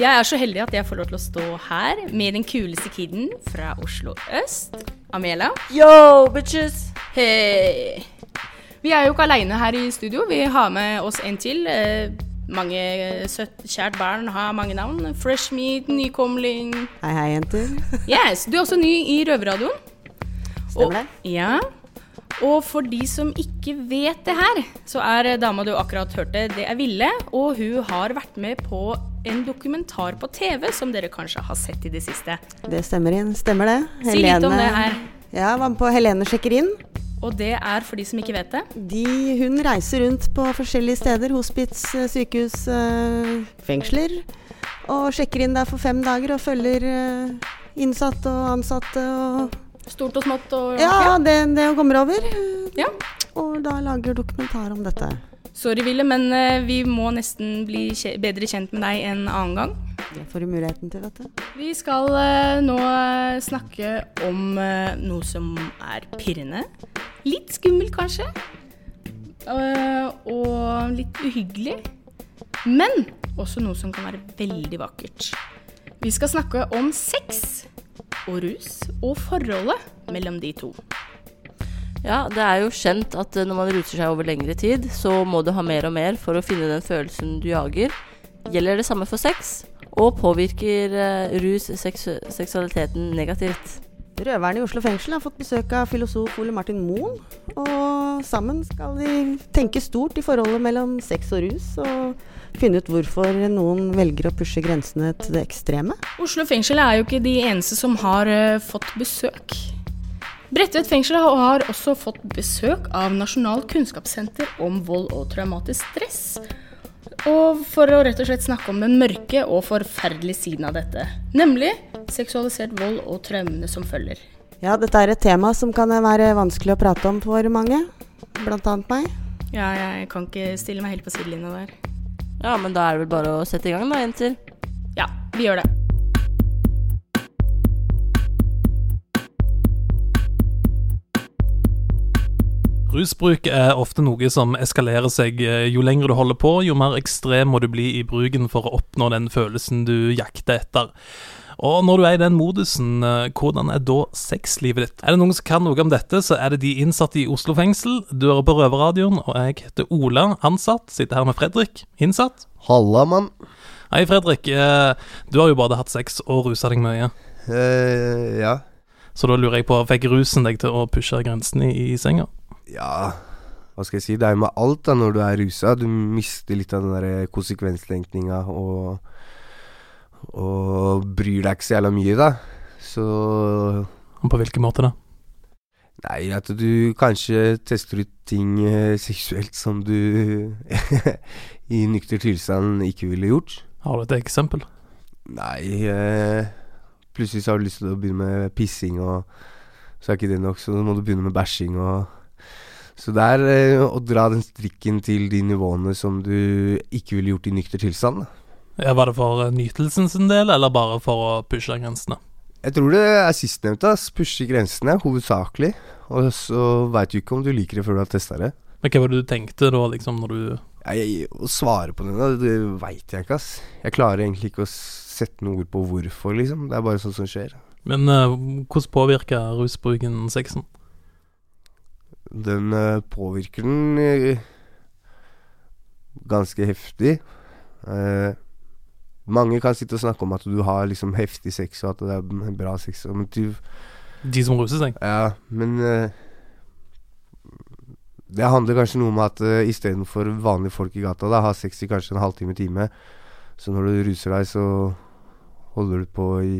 jeg er så heldig at jeg får lov til å stå her med den kuleste kiden fra Oslo øst, Amela. Yo, bitches! Hei! Vi er jo ikke aleine her i studio, vi har med oss en til. Eh, mange søtt, kjært barn har mange navn. Fresh meat, nykomling. Hei, hei, jenter. Yes, du er også ny i Røverradioen. Stemmer det? Ja. Og for de som ikke vet det her, så er dama du akkurat hørte, det er Ville. Og hun har vært med på en dokumentar på TV som dere kanskje har sett i det siste. Det stemmer inn. Stemmer det. Si litt om det her. Ja, var med på Helene sjekker inn. Og det er for de som ikke vet det. De, hun reiser rundt på forskjellige steder. Hospits, eh, sykehus, eh, fengsler. Og sjekker inn der for fem dager og følger eh, innsatte og ansatte og Stort og smått og Ja, det, det kommer over. Ja. Og da lager dokumentar om dette. Sorry, Ville, men eh, vi må nesten bli bedre kjent med deg en annen gang. Det får du muligheten til, vet du. Vi skal eh, nå eh, snakke om noe som er pirrende. Litt skummelt, kanskje. Og litt uhyggelig. Men også noe som kan være veldig vakkert. Vi skal snakke om sex og rus, og forholdet mellom de to. Ja, det er jo kjent at eh, når man ruser seg over lengre tid, så må du ha mer og mer for å finne den følelsen du jager. Gjelder det samme for sex? Og påvirker eh, rus seksu seksualiteten negativt? Røverne i Oslo fengsel har fått besøk av filosof Ole Martin Moen. Og sammen skal de tenke stort i forholdet mellom sex og rus, og finne ut hvorfor noen velger å pushe grensene til det ekstreme. Oslo fengsel er jo ikke de eneste som har eh, fått besøk. Bredtvet fengsel har også fått besøk av Nasjonalt kunnskapssenter om vold og traumatisk stress. Og for å rett og slett snakke om den mørke og forferdelige siden av dette. Nemlig seksualisert vold og traumene som følger. Ja, dette er et tema som kan være vanskelig å prate om for mange, blant annet meg. Ja, jeg kan ikke stille meg helt på sidelinja der. Ja, men da er det vel bare å sette i gang da, jenter. Ja, vi gjør det. Rusbruk er ofte noe som eskalerer seg. Jo lenger du holder på, jo mer ekstrem må du bli i bruken for å oppnå den følelsen du jakter etter. Og når du er i den modusen, eh, hvordan er da sexlivet ditt? Er det noen som kan noe om dette, så er det de innsatte i Oslo fengsel. Du hører på Røverradioen, og jeg heter Ola, ansatt. Sitter her med Fredrik, innsatt. Halla, mann. Hei, Fredrik. eh, Du har jo både hatt sex og rusa deg mye. Uh, ja. Så da lurer jeg på, fikk rusen deg til å pushe grensene i, i senga? Ja Hva skal jeg si? Det er jo med alt da når du er rusa. Du mister litt av den der konsekvenstenkninga og Og bryr deg ikke så jævla mye, da. Så Og på hvilken måte da? Nei, at du kanskje tester ut ting eh, seksuelt som du i nykter tilstand ikke ville gjort. Har du et eksempel? Nei eh, Plutselig så har du lyst til å begynne med pissing, og så er ikke det nok, så må du begynne med bæsjing og Så det er eh, å dra den strikken til de nivåene som du ikke ville gjort i nykter tilstand. Ja, Var det for eh, nytelsen sin del, eller bare for å pushe grensene? Jeg tror det er sistnevnte. Pushe grensene, hovedsakelig. Og så veit du ikke om du liker det før du har testa det. Men hva var det du tenkte da, liksom, når du Jeg, å svare på det, da, det veit jeg ikke, ass. Jeg klarer egentlig ikke å sette noe ord på hvorfor, liksom. Det er bare sånn som skjer. Men uh, hvordan påvirker rusbruken sexen? Den eh, påvirker den ganske heftig. Eh, mange kan sitte og snakke om at du har liksom heftig sex, og at det er bra sex. Men du, De som ruser seg? ja, men eh, Det handler kanskje noe om at eh, istedenfor vanlige folk i gata, da, har sex i kanskje en halvtime, time. Så når du ruser deg, så holder du på i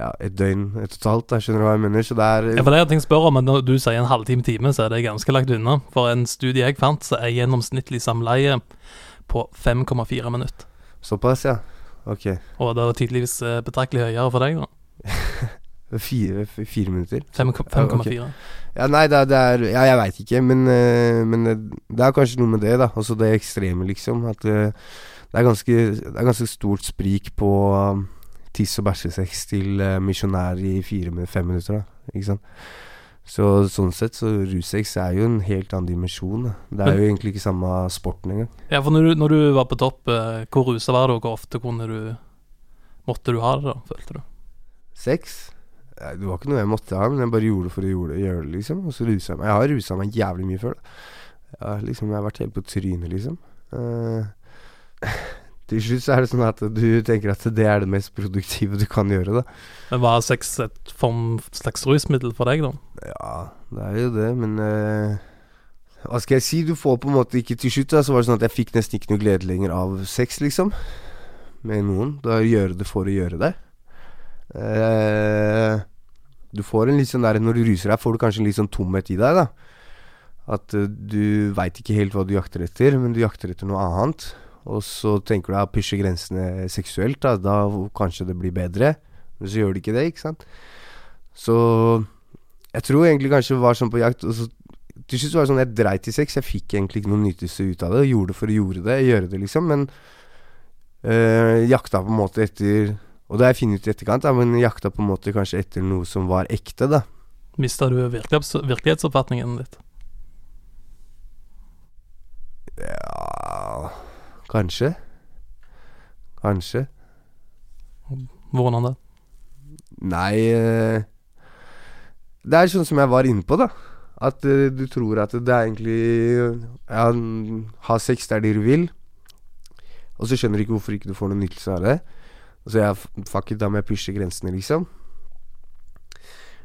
ja, et døgn et totalt, Jeg skjønner hva jeg mener? Så det er Ja, for det er ting spør om, men når du sier en halvtime time, så er det ganske lagt unna. For en studie jeg fant, så er gjennomsnittlig samleie på 5,4 minutter. såpass, ja. Ok. Og det var tydeligvis eh, betraktelig høyere for deg, da. Fire, fire minutter? 5,4. Ja, nei, det, er- det er Ja, jeg veit ikke, men, eh, men det, det er kanskje noe med det, da. Altså det ekstreme, liksom. At eh, det er ganske Det er ganske stort sprik på tiss og bæsjesex til uh, misjonær i fire, fem minutter, da. Ikke sant. Så sånn sett, så russex er jo en helt annen dimensjon. Det er jo egentlig ikke samme sporten engang. Ja, for når du, når du var på topp, eh, hvor rusa var du, og hvor ofte kunne du Måtte du ha det, da, følte du? Sex? Det var ikke noe jeg måtte ha, men jeg bare gjorde det for å gjøre det, liksom. Og så rusa jeg meg. Jeg har rusa meg jævlig mye før. Da. Jeg, har liksom, jeg har vært helt på trynet, liksom. Eh, til slutt så er det sånn at du tenker at det er det mest produktive du kan gjøre, da. Men Var sex et form, slags rusmiddel for deg, da? Ja, det er jo det, men uh, Hva skal jeg si? Du får på en måte ikke Til slutt da, så var det sånn at jeg fikk nesten ikke noe glede lenger av sex, liksom. Med noen. Da gjøre det for å gjøre det. Uh, du får en litt sånn der Når du ruser deg, får du kanskje en litt sånn tomhet i deg, da. At uh, du veit ikke helt hva du jakter etter, men du jakter etter noe annet. Og så tenker du å pushe grensene seksuelt, da. Da kanskje det blir bedre. Men så gjør det ikke det, ikke sant. Så jeg tror egentlig kanskje var sånn på jakt og så, Til slutt var det sånn jeg dreit i sex. Jeg fikk egentlig ikke noen nytelse ut av det. Gjorde det for å gjøre det, gjøre det, liksom. Men øh, jakta på en måte etter Og det har jeg funnet ut i etterkant, da, men jakta på en måte kanskje etter noe som var ekte, da. Mista du virkelighets, virkelighetsoppfatningen ditt? Ja Kanskje. Kanskje. Hvordan da? Nei øh, Det er sånn som jeg var inne på, da. At øh, du tror at det er egentlig Ja, ha sex der du vil. Og så skjønner du ikke hvorfor ikke du får noen nytelse av det. Så jeg fuck it, da må jeg pushe grensene, liksom.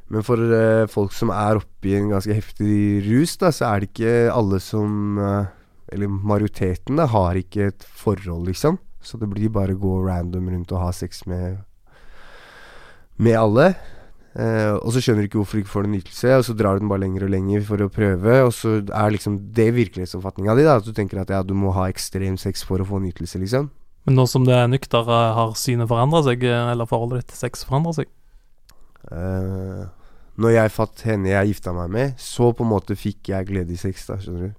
Men for uh, folk som er oppi en ganske heftig rus, da, så er det ikke alle som øh, Eller majoritetene har ikke et forhold, liksom. Så det blir bare å gå random rundt og ha sex med med alle. Eh, og så skjønner du ikke hvorfor du ikke får en nytelse, og så drar du den bare lenger og lenger for å prøve, og så er liksom det virkelighetsoppfatninga di, da. At du tenker at ja, du må ha ekstrem sex for å få nytelse, liksom. Men nå som det er nykter, eh, har synet forandra seg, eh, eller forholdet ditt til sex forandra seg? Eh, når jeg fatt henne jeg gifta meg med, så på en måte fikk jeg glede i sex, da, skjønner du.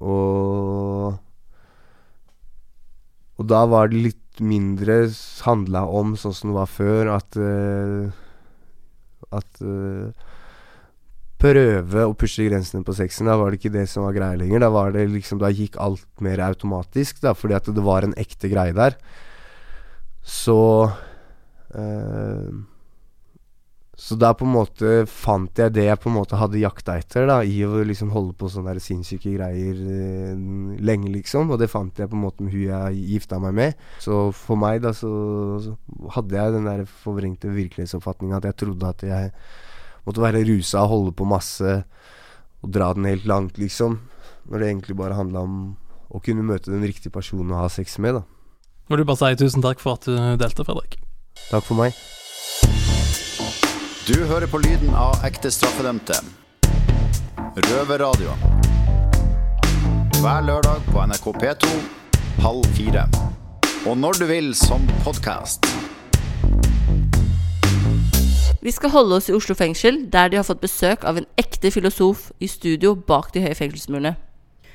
Og Og da var det litt mindre handla om sånn som det var før, at uh, At uh, Prøve å pushe grensene på sexen. Da var det ikke det som var greia lenger. Da var det liksom Da gikk alt mer automatisk, da, fordi at det var en ekte greie der. Så eh, så da på en måte fant jeg det jeg på en måte hadde jakta etter, da, i å liksom holde på sånne der sinnssyke greier eh, lenge, liksom. Og det fant jeg på en måte med hun jeg gifta meg med. Så for meg, da, så, så hadde jeg den der forvrengte virkelighetsoppfatninga at jeg trodde at jeg måtte være rusa og holde på masse og dra den helt langt, liksom. Når det egentlig bare handla om å kunne møte den riktige personen å ha sex med, da. Må du bare si tusen takk for at du delte, Fredrik. Takk for meg. Du hører på lyden av ekte straffedømte. Røverradio. Hver lørdag på NRK P2 halv fire. Og når du vil som podkast. Vi skal holde oss i Oslo fengsel, der de har fått besøk av en ekte filosof i studio bak de høye fengselsmurene.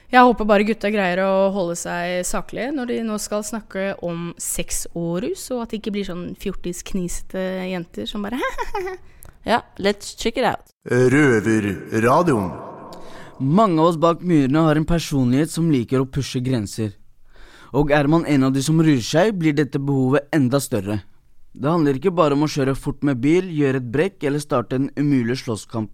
Jeg håper bare gutta greier å holde seg saklige når de nå skal snakke om sex og rus, og at det ikke blir sånn fjortisknisete jenter som bare Ja, let's check it out. Røverradioen. Mange av oss bak murene har en personlighet som liker å pushe grenser. Og er man en av de som ruer seg, blir dette behovet enda større. Det handler ikke bare om å kjøre fort med bil, gjøre et brekk eller starte en umulig slåsskamp,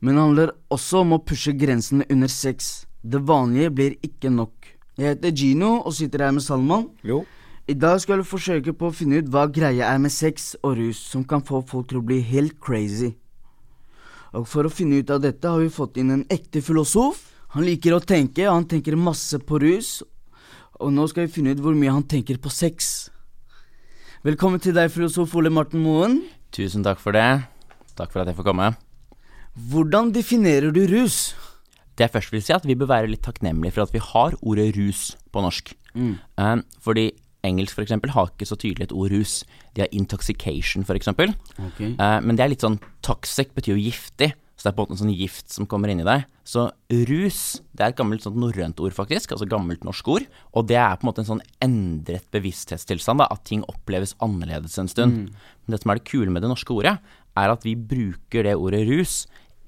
men det handler også om å pushe grensene under sex. Det vanlige blir ikke nok. Jeg heter Gino og sitter her med Salman. Jo. I dag skal vi forsøke på å finne ut hva greia er med sex og rus som kan få folk til å bli helt crazy. Og for å finne ut av dette har vi fått inn en ekte filosof. Han liker å tenke, og han tenker masse på rus. Og nå skal vi finne ut hvor mye han tenker på sex. Velkommen til deg, filosof Ole Marten Moen. Tusen takk for det. Takk for at jeg får komme. Hvordan definerer du rus? Det jeg først vil si, er at vi bør være litt takknemlige for at vi har ordet rus på norsk. Mm. Eh, fordi engelsk for eksempel har ikke så tydelig et ord rus. De har intoxication, for eksempel. Ok. Eh, men det er litt sånn toxic, betyr jo giftig. Så det er på en måte en sånn gift som kommer inn i deg. Så rus, det er et gammelt sånt norrønt ord, faktisk. Altså gammelt norsk ord. Og det er på en måte en sånn endret bevissthetstilstand, da. At ting oppleves annerledes en stund. Men det som er det kule med det norske ordet, er at vi bruker det ordet rus,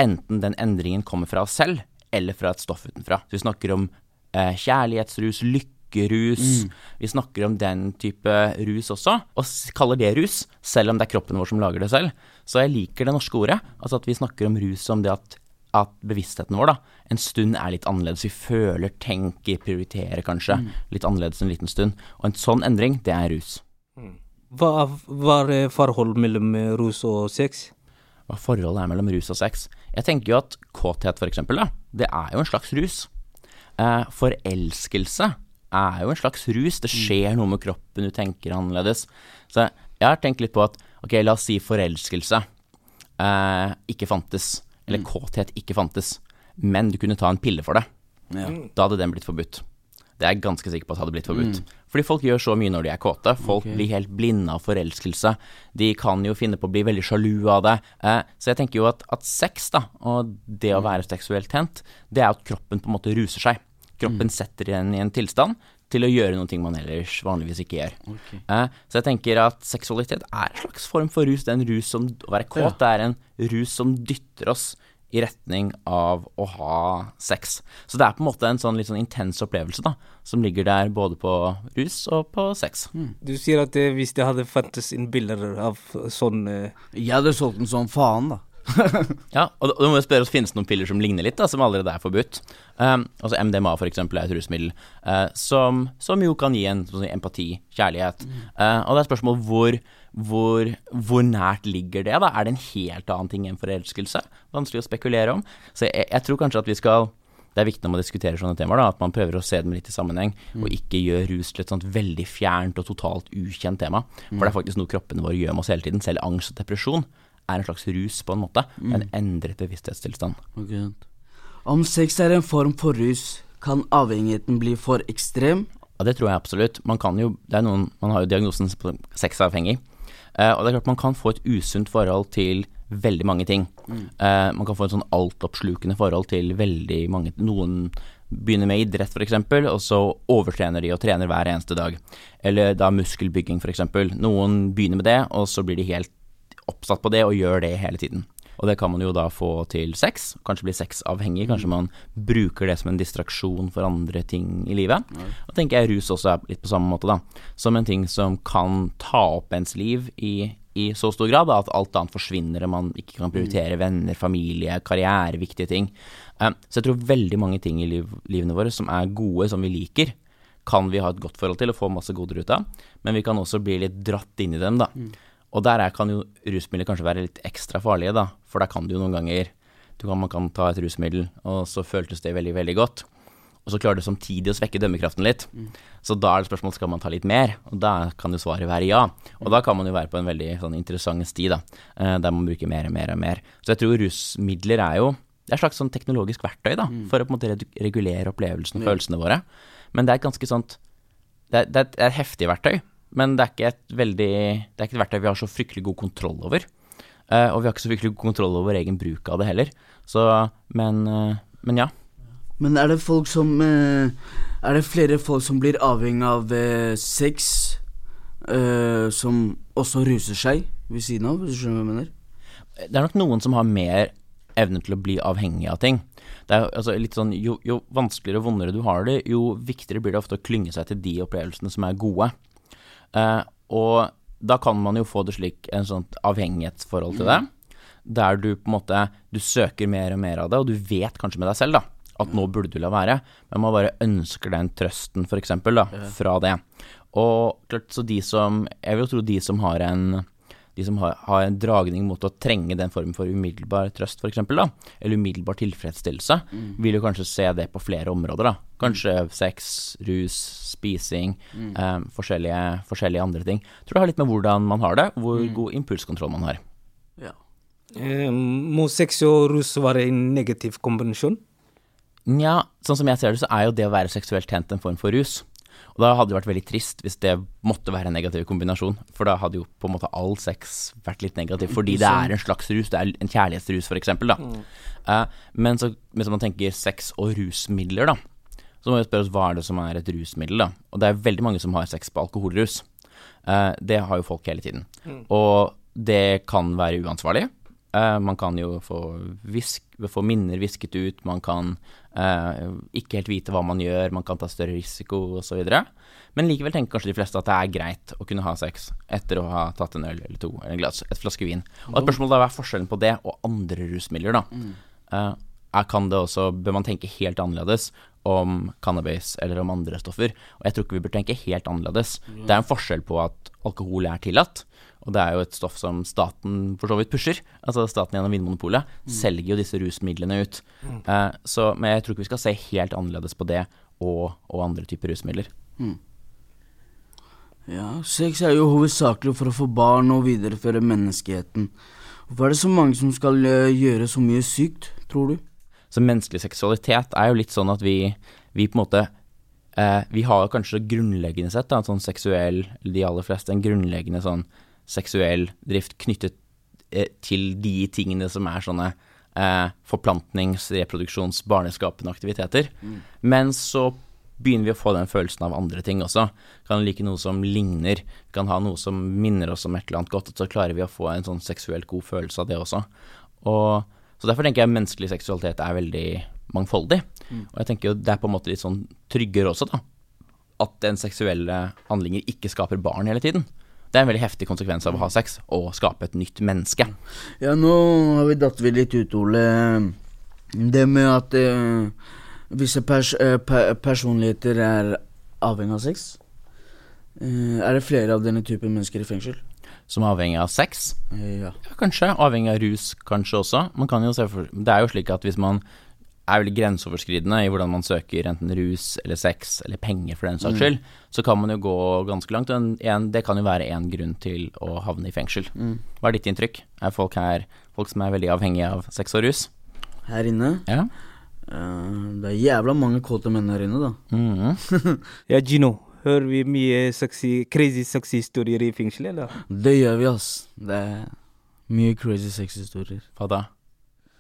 enten den endringen kommer fra oss selv, eller fra et stoff utenfra. Så vi snakker om eh, kjærlighetsrus, lykkerus. Vi snakker om den type rus også, og kaller det rus, selv om det er kroppen vår som lager det selv. Så jeg liker det norske ordet, altså at vi snakker om rus som det at, at bevisstheten vår da, en stund er litt annerledes. Vi føler, tenker, prioriterer kanskje litt annerledes en liten stund. Og en sånn endring, det er rus. Hva hva er forholdet mellom eh, rus og sex? Hva forholdet er mellom rus og sex? Jeg tenker jo at kåthet, for eksempel, da, det er jo en slags rus. Eh, forelskelse er jo en slags rus. Det skjer noe med kroppen, du tenker annerledes. Så jeg har tenkt litt på at ok, la oss si forelskelse eh, ikke fantes, eller kåthet ikke fantes, men du kunne ta en pille for det. Ja. Da hadde den blitt forbudt. Det er jeg ganske sikker på at hadde blitt forbudt. Fordi folk gjør så mye når de er kåte. Folk okay. blir helt blinde av forelskelse. De kan jo finne på å bli veldig sjalu av det. Eh, så jeg tenker jo at, at sex, da, og det å være seksuelt tent, det er at kroppen på en måte ruser seg. Kroppen setter igjen i en tilstand til å gjøre noe man ellers vanligvis ikke gjør. Okay. Eh, så jeg tenker at seksualitet er en slags form for rus. Det er en rus som Å være kåt ja. er en rus som dytter oss i retning av å ha sex. Så det er på en måte en sånn litt sånn intens opplevelse, da, som ligger der både på rus og på sex. Du sier at det, hvis det hadde fantes en bilder av sånn eh, Jeg hadde solgt den som faen, da. Ja, og da må vi spørre oss finnes det noen piller som ligner litt, da, som allerede er forbudt. Um, altså MDMA for eksempel er et rusmiddel uh, som, som jo kan gi en sånn empati, kjærlighet. Uh, og det er et spørsmål hvor, hvor, hvor nært ligger det, da? Er det en helt annen ting enn forelskelse? Vanskelig å spekulere om. Så jeg, jeg tror kanskje at vi skal det er viktig når man diskuterer sånne temaer, da, at man prøver å se dem litt i sammenheng, og ikke gjør rus til et sånt veldig fjernt og totalt ukjent tema. For det er faktisk noe kroppene våre gjør med oss hele tiden. Selv angst og depresjon er en slags rus, på en måte. En endret bevissthetstilstand. Okay. Om sex er en form for rus, kan avhengigheten bli for ekstrem? Ja, det tror jeg absolutt. Man kan jo, det er noen, man har jo diagnosen sexavhengig. Eh, og det er klart man kan få et usunt forhold til veldig mange ting. Eh, man kan få et sånn altoppslukende forhold til veldig mange Noen begynner med idrett, f.eks., og så overtrener de og trener hver eneste dag. Eller da muskelbygging, f.eks. Noen begynner med det, og så blir de helt oppsatt på det og gjør det hele tiden. Og det kan man jo da få til sex. Kanskje bli sexavhengig. Kanskje man bruker det som en distraksjon for andre ting i livet. Og tenker jeg rus også er litt på samme måte, da. Som en ting som kan ta opp ens liv i, i så stor grad da, at alt annet forsvinner, og man ikke kan prioritere venner, familie, karriere, viktige ting. Eh, så jeg tror veldig mange ting i liv, livene våre som er gode, som vi liker, kan vi ha et godt forhold til og få masse goder ut av. Men vi kan også bli litt dratt inn i dem, da. Og der er, kan jo rusmidler kanskje være litt ekstra farlige, da. For der kan du jo noen ganger du kan, Man kan ta et rusmiddel, og så føltes det veldig, veldig godt. Og så klarer du samtidig å svekke dømmekraften litt. Så da er det spørsmål skal man ta litt mer, og da kan jo svaret være ja. Og da kan man jo være på en veldig sånn interessant sti, da, eh, der man bruker mer og mer og mer. Så jeg tror rusmidler er jo det er et slags sånn teknologisk verktøy da, for å på en måte regulere opplevelsene og følelsene våre. Men det er et ganske sånt det er, det et- det er et heftig verktøy, men det er ikke et veldig Det er ikke et verktøy vi har så fryktelig god kontroll over. Uh, og vi har ikke så fryktelig god kontroll over egen bruk av det heller. Så, men, uh, men ja. Men er det folk som uh, Er det flere folk som blir avhengig av sex, som også ruser seg ved siden av, hvis du skjønner hva jeg mener? Det er nok noen som har mer evne til å bli avhengig av ting. Det er altså litt sånn, jo, jo vanskeligere og vondere du har det, jo viktigere blir det ofte å klynge seg til de opplevelsene som er gode. Eh, og da kan man jo få det slik, en sånn avhengighetsforhold til det, der du på en måte, du søker mer og mer av det, og du vet kanskje med deg selv da, at nå burde du la være, men man bare ønsker den trøsten for eksempel da, fra det. Og klart, så de som, jeg vil jo tro de som har en, de som har, har en dragning mot å trenge den formen for umiddelbar trøst, for eksempel, da, eller umiddelbar tilfredsstillelse, vil jo kanskje se det på flere områder, da. Kanskje sex, rus, spising, eh, forskjellige, forskjellige andre ting. Jeg tror det har litt med hvordan man har det, hvor god impulskontroll man har. eh, Må sex og rus være en negativ kombinasjon? Nja, sånn som jeg ser det, så er jo det å være seksuelt tent en form for rus. Og da hadde det vært veldig trist hvis det måtte være en negativ kombinasjon, for da hadde jo på en måte all sex vært litt negativ, fordi det er en slags rus, det er en kjærlighetsrus for eksempel, da. Eh, men så hvis man tenker sex og rusmidler, da, så må vi spørre oss hva er det som er et rusmiddel, da. Og det er veldig mange som har sex på alkoholrus. Eh, det har jo folk hele tiden. Og det kan være uansvarlig. Eh, man kan jo få, visk, få minner visket ut, man kan uh, ikke helt vite hva man gjør, man kan ta større risiko osv. Men likevel tenker kanskje de fleste at det er greit å kunne ha sex etter å ha tatt en øl eller to, eller en glass, et flaske vin. Og et spørsmål da, hva er forskjellen på det og andre rusmidler, da? Er, kan det også, bør man tenke helt annerledes om cannabis eller om andre stoffer? Og jeg tror ikke vi bør tenke helt annerledes. Det er en forskjell på at alkohol er tillatt, og det er jo et stoff som staten for så vidt pusher. Altså staten gjennom Vinmonopolet selger jo disse rusmidlene ut. Eh, så, men jeg tror ikke vi skal se helt annerledes på det og, og andre typer rusmidler. Ja, sex er jo hovedsakelig for å få barn og videreføre menneskeheten. Hvorfor er det så mange som skal eh, gjøre så mye sykt, tror du? Så menneskelig seksualitet er jo litt sånn at vi, vi på en måte eh, Vi har kanskje grunnleggende sett da, en sånn seksuell, de aller fleste, en grunnleggende sånn seksuell drift knyttet eh, til de tingene som er sånne eh, forplantnings-, reproduksjons-, barneskapende aktiviteter. Men så begynner vi å få den følelsen av andre ting også. Kan like noe som ligner, kan ha noe som minner oss om et eller annet godt, og så klarer vi å få en sånn seksuelt god følelse av det også. Og, så derfor tenker jeg menneskelig seksualitet er veldig mangfoldig. Og jeg tenker jo det er på en måte litt sånn tryggere også, da. At den seksuelle handlinger ikke skaper barn hele tiden. Det er en veldig heftig konsekvens av å ha sex, og skape et nytt menneske. Ja, nå har vi datt vi litt ut, Ole. Det med at uh, visse pers eh, pe personligheter er avhengig av sex. Uh, er det flere av denne typen mennesker i fengsel? Som er avhengig av sex. Ja. Ja, kanskje. Avhengig av rus, kanskje også. Man kan jo se for, det er jo slik at hvis man er veldig grenseoverskridende i hvordan man søker enten rus eller sex eller penger for den saks skyld, så kan man jo gå ganske langt. En, en, det kan jo være en grunn til å havne i fengsel. Hva er ditt inntrykk? Er folk her folk som er veldig avhengige av sex og rus? Her inne? Ja. Uh, det er jævla mange kåte menn her inne, da. Mhm. Ja, Gino. Hører vi mye sexy, crazy sexy historier i fengselet, eller? Det gjør vi, ass. Det er mye crazy sexy historier. Hva da?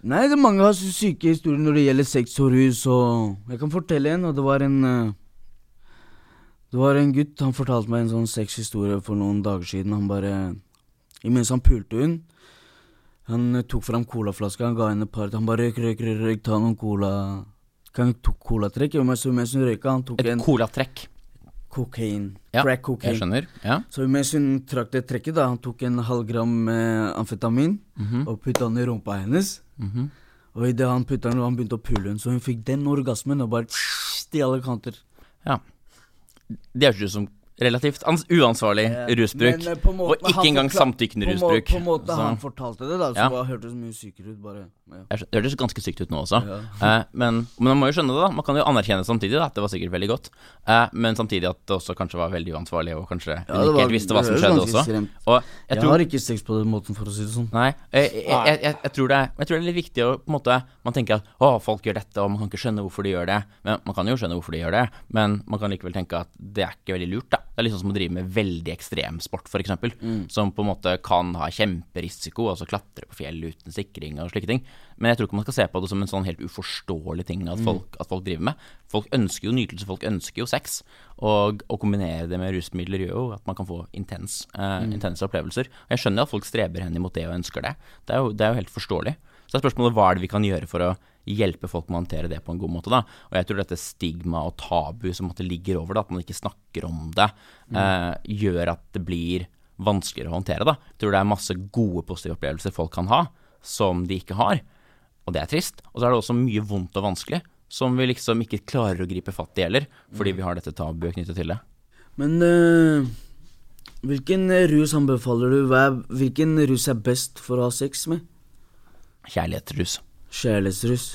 Nei, det er mange har syke historier når det gjelder sex og rus, og jeg kan fortelle en, og det var en eh, Det var en gutt, han fortalte meg en sånn sexhistorie for noen dager siden. Han bare Imens han pulte hun, han eh, tok fram colaflaska, han ga henne et par Han bare røyk, røyk, røyk, røyk, ta noen cola Han tok colatrekk, og mens, mens hun røyka, han tok Et en colatrekk. Kokain. Ja, crack Jeg skjønner. Ja. Så mens hun trakk det trekket, da, han tok en halv gram eh, amfetamin Mhm. og putta den i rumpa hennes. Mhm. Og idet han putta den, han begynte å pule henne, så hun fikk den orgasmen og bare i alle kanter. Ja. Det høres ut som relativt ans uansvarlig rusbruk. Men, eh, måten Og ikke engang samtykkende rusbruk. På en måte Så- han fortalte det, da, så Ja. hørtes mye sykere ut. Bare. Jeg Det hørtes ganske sykt ut nå også. Ja. Eh, men, men man må jo skjønne det, da. Man kan jo anerkjenne samtidig da, at det var sikkert veldig godt. Eh, men samtidig at det også kanskje var veldig uansvarlig, og kanskje Ja, ikke helt visste hva som skjedde også. Og jeg Jeg, tror har ikke sex på den måten, for å si det sånn. Nei, jeg, jeg, jeg, tror det er, jeg tror det er litt viktig å på en måte Man tenker at å, folk gjør dette, og man kan ikke skjønne hvorfor de gjør det. Men Man kan jo skjønne hvorfor de gjør det, men man kan likevel tenke at det er ikke veldig lurt. da Det er sånn som å drive med veldig ekstremsport, f.eks., Mm. som på en måte kan ha kjemperisiko, altså klatre på fjell uten sikring og slike ting. Men jeg tror ikke man skal se på det som en sånn helt uforståelig ting at folk, at folk driver med. Folk ønsker jo nytelse, folk ønsker jo sex. Og å kombinere det med rusmidler gjør jo at man kan få intens, eh, intense opplevelser. Og jeg skjønner at folk streber hen imot det og ønsker det. Det er jo, det er jo helt forståelig. Så er spørsmålet hva er det vi kan gjøre for å hjelpe folk med å håndtere det på en god måte, da. Og jeg tror dette stigma og tabu som måtte ligger over det, at man ikke snakker om det, eh, gjør at det blir vanskeligere å håndtere, da. Jeg tror det er masse gode positive opplevelser folk kan ha, som de ikke har. Og det er trist. Og så er det også mye vondt og vanskelig, som vi liksom ikke klarer å gripe fatt i heller, fordi vi har dette tabuet knyttet til det. Men øh, hvilken rus anbefaler du? Hvilken rus er best for å ha sex med? Kjærlighetsrus. Kjærlighetsrus.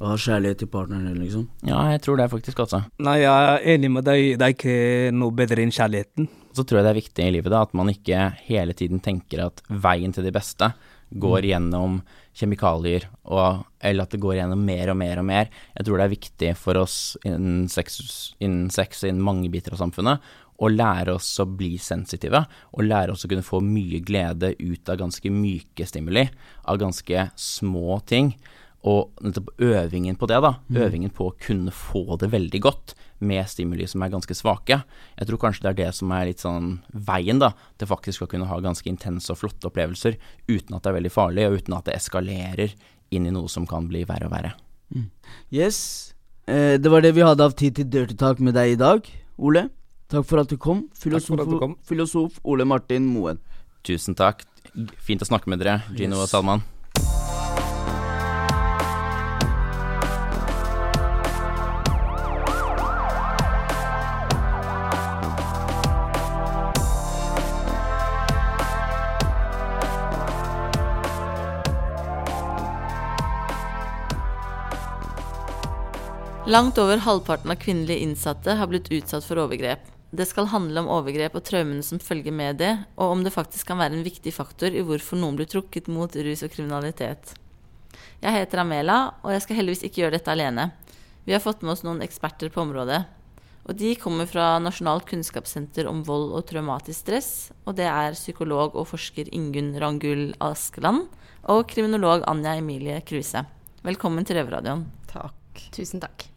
Å ha kjærlighet til partneren, liksom. Ja, jeg tror det faktisk, altså. Nei, jeg er enig med deg. Det er ikke noe bedre enn kjærligheten. Så tror jeg det er viktig i livet da, at man ikke hele tiden tenker at veien til det beste går gjennom kjemikalier, og, eller at det går gjennom mer og mer og mer. Jeg tror det er viktig for oss innen sex, innen sex innen mange biter av samfunnet å lære oss å bli sensitive, og lære oss å kunne få mye glede ut av ganske myke stimuli, av ganske små ting. Og nettopp øvingen på det, da, øvingen på å kunne få det veldig godt med stimuli som er ganske svake. Jeg tror kanskje det er det som er litt sånn veien, da, til faktisk å kunne ha ganske intense og flotte opplevelser uten at det er veldig farlig, og uten at det eskalerer inn i noe som kan bli verre og verre. Yes. Eh, det var det vi hadde av tid til Dirty Talk med deg i dag, Ole. Takk for at du kom. Filosof, at du kom. filosof Ole Martin Moen. Tusen takk. Fint å snakke med dere, Gino og Salman. Langt over halvparten av kvinnelige innsatte har blitt utsatt for overgrep. Det skal handle om overgrep og traumene som følger med det, og om det faktisk kan være en viktig faktor i hvorfor noen blir trukket mot rus og kriminalitet. Jeg heter Amela, og jeg skal heldigvis ikke gjøre dette alene. Vi har fått med oss noen eksperter på området. Og de kommer fra Nasjonalt kunnskapssenter om vold og traumatisk stress, og det er psykolog og forsker Ingunn Rangul Askeland og kriminolog Anja Emilie Kruse. Velkommen til Røverradioen. Takk. Tusen takk.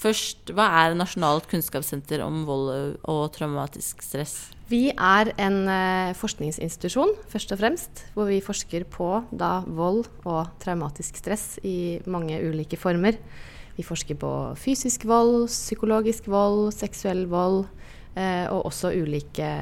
Først, hva er Nasjonalt kunnskapssenter om vold og traumatisk stress? Vi er en eh, forskningsinstitusjon, først og fremst, hvor vi forsker på da, vold og traumatisk stress i mange ulike former. Vi forsker på fysisk vold, psykologisk vold, seksuell vold, eh, og også ulike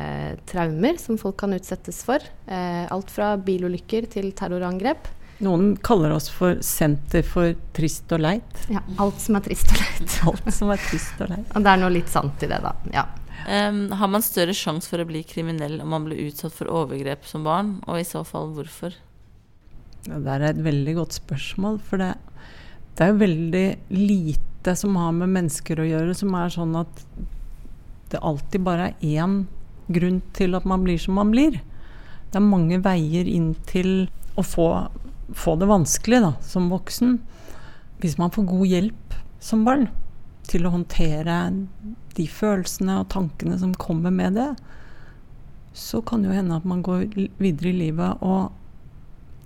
traumer som folk kan utsettes for. Eh, alt fra bilulykker til terrorangrep. Noen kaller oss for Senter for trist og leit. Ja, alt som er trist og leit. Alt som er trist og leit. Og det er noe litt sant i det, da. Ja. Um, har man større sjanse for å bli kriminell om man blir utsatt for overgrep som barn, og i så fall hvorfor? Ja, det er et veldig godt spørsmål, for det, det er jo veldig lite som har med mennesker å gjøre, som er sånn at det alltid bare er én grunn til at man blir som man blir. Det er mange veier inn til å få, få det vanskelig da, som voksen. Hvis man får god hjelp som barn til å håndtere de følelsene og tankene som kommer med det, så kan det jo hende at man går videre i livet og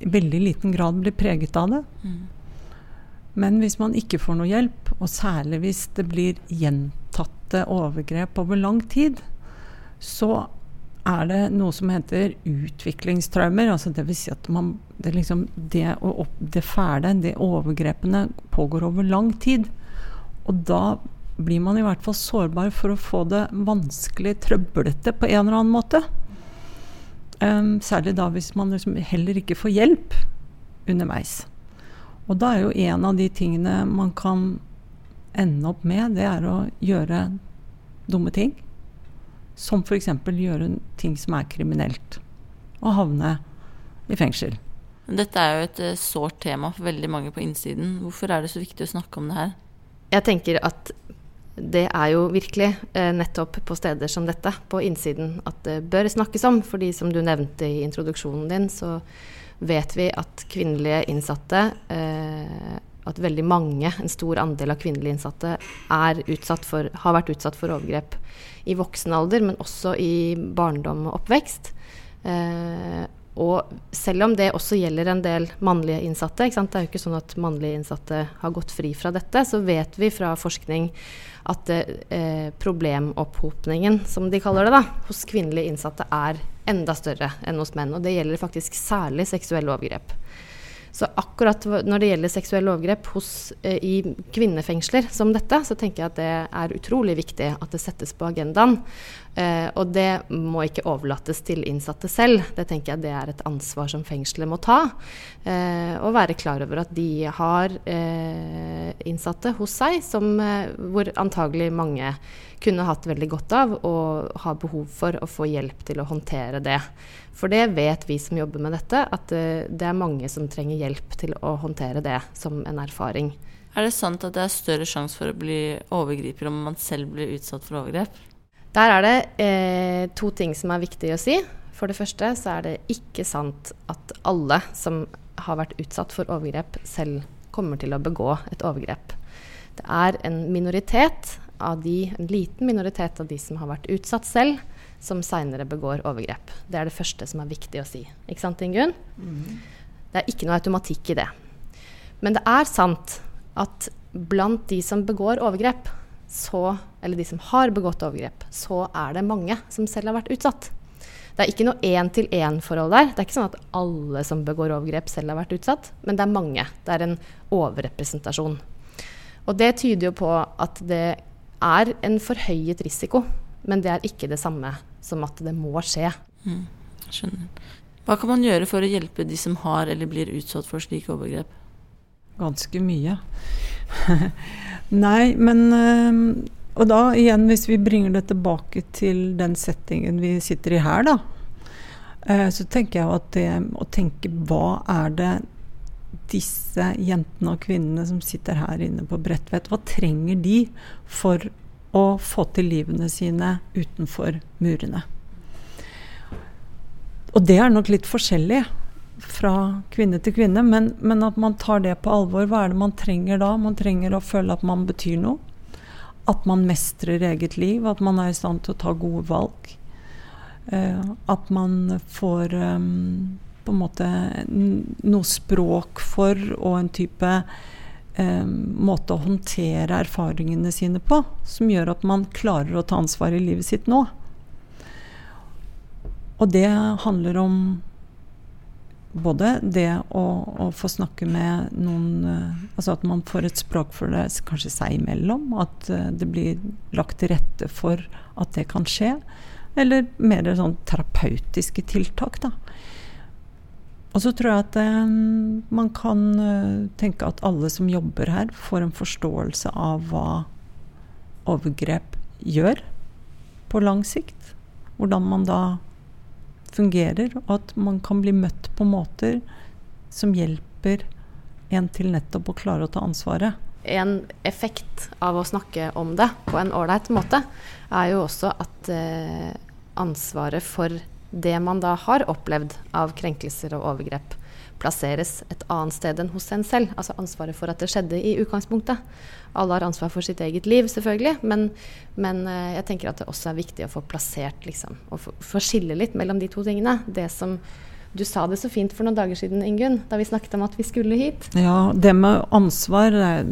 i veldig liten grad blir preget av det. Men hvis man ikke får noe hjelp, og særlig hvis det blir gjentatte overgrep over lang tid, så er det noe som heter utviklingstraumer. Altså vil si at man, det, liksom, det, opp, det fæle, det overgrepene, pågår over lang tid. Og da blir man i hvert fall sårbar for å få det vanskelig, trøblete på en eller annen måte. Um, særlig da hvis man liksom heller ikke får hjelp underveis. Og da er jo en av de tingene man kan ende opp med, det er å gjøre dumme ting. Som f.eks. gjøre ting som er kriminelt. Og havne i fengsel. Dette er jo et eh, sårt tema for veldig mange på innsiden. Hvorfor er det så viktig å snakke om det her? Jeg tenker at det er jo virkelig eh, nettopp på steder som dette, på innsiden, at det bør snakkes om. Fordi som du nevnte i introduksjonen din, så vet vi at kvinnelige innsatte eh, At veldig mange, en stor andel av kvinnelige innsatte, for, har vært utsatt for overgrep i voksen alder, men også i barndom og oppvekst. Eh, og selv om det også gjelder en del mannlige innsatte, det er jo ikke sånn at mannlige innsatte har gått fri fra dette, så vet vi fra forskning at eh, problemopphopningen, som de kaller det, da, hos kvinnelige innsatte er enda større enn hos menn. Og det gjelder faktisk særlig seksuelle overgrep. Så akkurat når det gjelder seksuelle overgrep hos, eh, i kvinnefengsler som dette, så tenker jeg at det er utrolig viktig at det settes på agendaen. Eh, og det må ikke overlates til innsatte selv. Det tenker jeg det er et ansvar som fengselet må ta. Eh, og være klar over at de har eh, innsatte hos seg som, eh, hvor antagelig mange kunne hatt veldig godt av og har behov for å få hjelp til å håndtere det. For det vet vi som jobber med dette, at eh, det er mange som trenger hjelp til å håndtere det som en erfaring. Er det sant at det er større sjanse for å bli overgriper om man selv blir utsatt for overgrep? Der er det eh, to ting som er viktig å si. For det første så er det ikke sant at alle som har vært utsatt for overgrep, selv kommer til å begå et overgrep. Det er en minoritet av de, en liten minoritet av de som har vært utsatt selv, som seinere begår overgrep. Det er det første som er viktig å si. Ikke sant, Ingunn? Det er ikke noe automatikk i det. Men det er sant at blant de som begår overgrep, så, eller de som har begått overgrep, så er det mange som selv har vært utsatt. Det er ikke noe én-til-én-forhold der. Det er ikke sånn at alle som begår overgrep, selv har vært utsatt, men det er mange. Det er en overrepresentasjon. Og det tyder jo på at det er en forhøyet risiko, men det er ikke det samme som at det må skje. Mm, skjønner. Hva kan man gjøre for å hjelpe de som har eller blir utsatt for slike overgrep? Ganske mye. Nei, men øh, Og da igjen, hvis vi bringer det tilbake til den settingen vi sitter i her, da. øh, så tenker jeg at det å tenke hva er det disse jentene og kvinnene som sitter her inne på Bredtvet, hva trenger de for å få til livene sine utenfor murene? Og det er nok litt forskjellig fra kvinne til kvinne, men, men, at man tar det på alvor. Hva er det man trenger da? Man trenger å føle at man betyr noe. At man mestrer eget liv, at man er i stand til å ta gode valg. Uh, at man får um, på en måte noe språk for og en type um, måte å håndtere erfaringene sine på, som gjør at man klarer å ta ansvar i livet sitt nå. Og det handler om både det å, å, få snakke med noen Altså at man får et språk for det kanskje seg imellom. At det blir lagt til rette for at det kan skje. Eller mer sånn terapeutiske tiltak, da. Og så tror jeg at eh, man kan tenke at alle som jobber her, får en forståelse av hva overgrep gjør på lang sikt. Hvordan man da fungerer, og at man kan bli møtt på måter som hjelper en til nettopp å klare å ta ansvaret. En effekt av å snakke om det på en ålreit måte, er jo også at eh, ansvaret for det man da har opplevd av krenkelser og overgrep, plasseres et annet sted enn hos en selv. Altså ansvaret for at det skjedde i utgangspunktet. Alle har ansvar for sitt eget liv, selvfølgelig, men, men uh, jeg tenker at det også er viktig å få plassert, liksom, og få skille litt mellom de to tingene. Det som du sa det så fint for noen dager siden, Ingunn, da vi snakket om at vi skulle hit. Ja, det med ansvar er,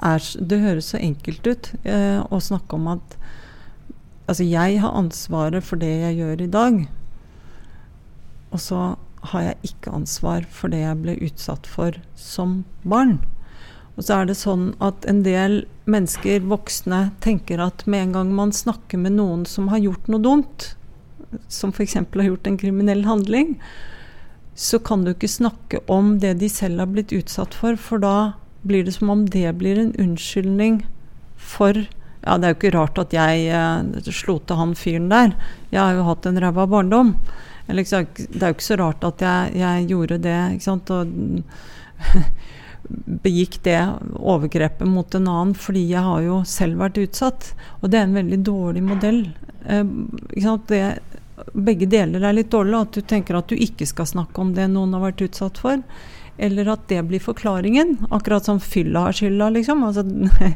er Det høres så enkelt ut eh, å snakke om at Altså, jeg har ansvaret for det jeg gjør i dag. Og så har jeg ikke ansvar for det jeg ble utsatt for som barn. Og så er det sånn at en del mennesker, voksne, tenker at med en gang man snakker med noen som har gjort noe dumt, som f.eks. har gjort en kriminell handling, så kan du ikke snakke om det de selv har blitt utsatt for, for da blir det som om det blir en unnskyldning for Ja, det er jo ikke rart at jeg eh, slo til han fyren der. Jeg har jo hatt en ræva barndom. Liksom, det er jo ikke så rart at jeg, jeg gjorde det. og begikk det overgrepet mot en annen fordi jeg har jo selv vært utsatt. Og det er en veldig dårlig modell. Eh, det, begge deler er litt dårlig. At du tenker at du ikke skal snakke om det noen har vært utsatt for. Eller at det blir forklaringen. Akkurat som fylla har skylda, liksom. Altså,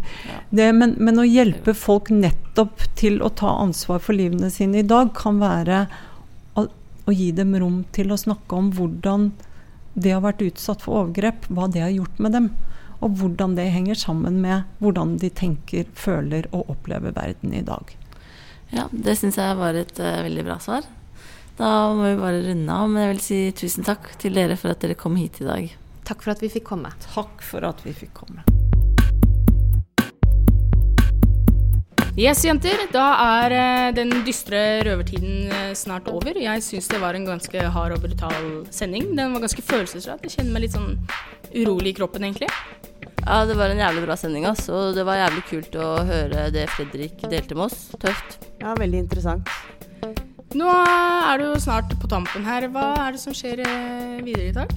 det, men, men å hjelpe folk nettopp til å ta ansvar for livene sine i dag, kan være å gi dem rom til å snakke om hvordan det å ha vært utsatt for overgrep, hva det har gjort med dem. Og hvordan det henger sammen med hvordan de tenker, føler og opplever verden i dag. Ja, det syns jeg var et uh, veldig bra svar. Da må vi bare runde av. Men jeg vil si tusen takk til dere for at dere kom hit i dag. Takk for at vi fikk komme. Takk for at vi fikk komme. Yes, jenter. Da er eh, den dystre røvertiden eh, snart over. Jeg syns det var en ganske hard og brutal sending. Den var ganske følelsesladd. Jeg kjenner meg litt sånn urolig i kroppen, egentlig. Ja, det var en jævlig bra sending, ass. Og det var jævlig kult å høre det Fredrik delte med oss. Tøft. Ja, veldig interessant. Nå er du jo snart på tampen her. Hva er det som skjer eh, videre i dag?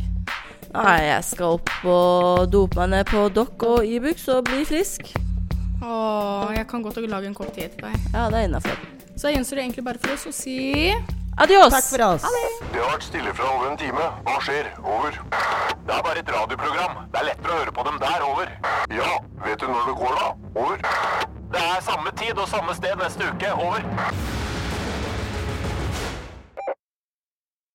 Nei, jeg skal opp og dope meg ned på Dock og Ibux og bli frisk. Åh, jeg kan godt lage en kopp te til deg. Ja, det er innafor. Så gjenstår det egentlig bare for oss å si Adios! Takk for oss. Det har vært stille fra over en time. Hva skjer? Over. Det er bare et radioprogram. Det er lettere å høre på dem der. Over. Ja, vet du når det går, da? Over. Det er samme tid og samme sted neste uke. Over.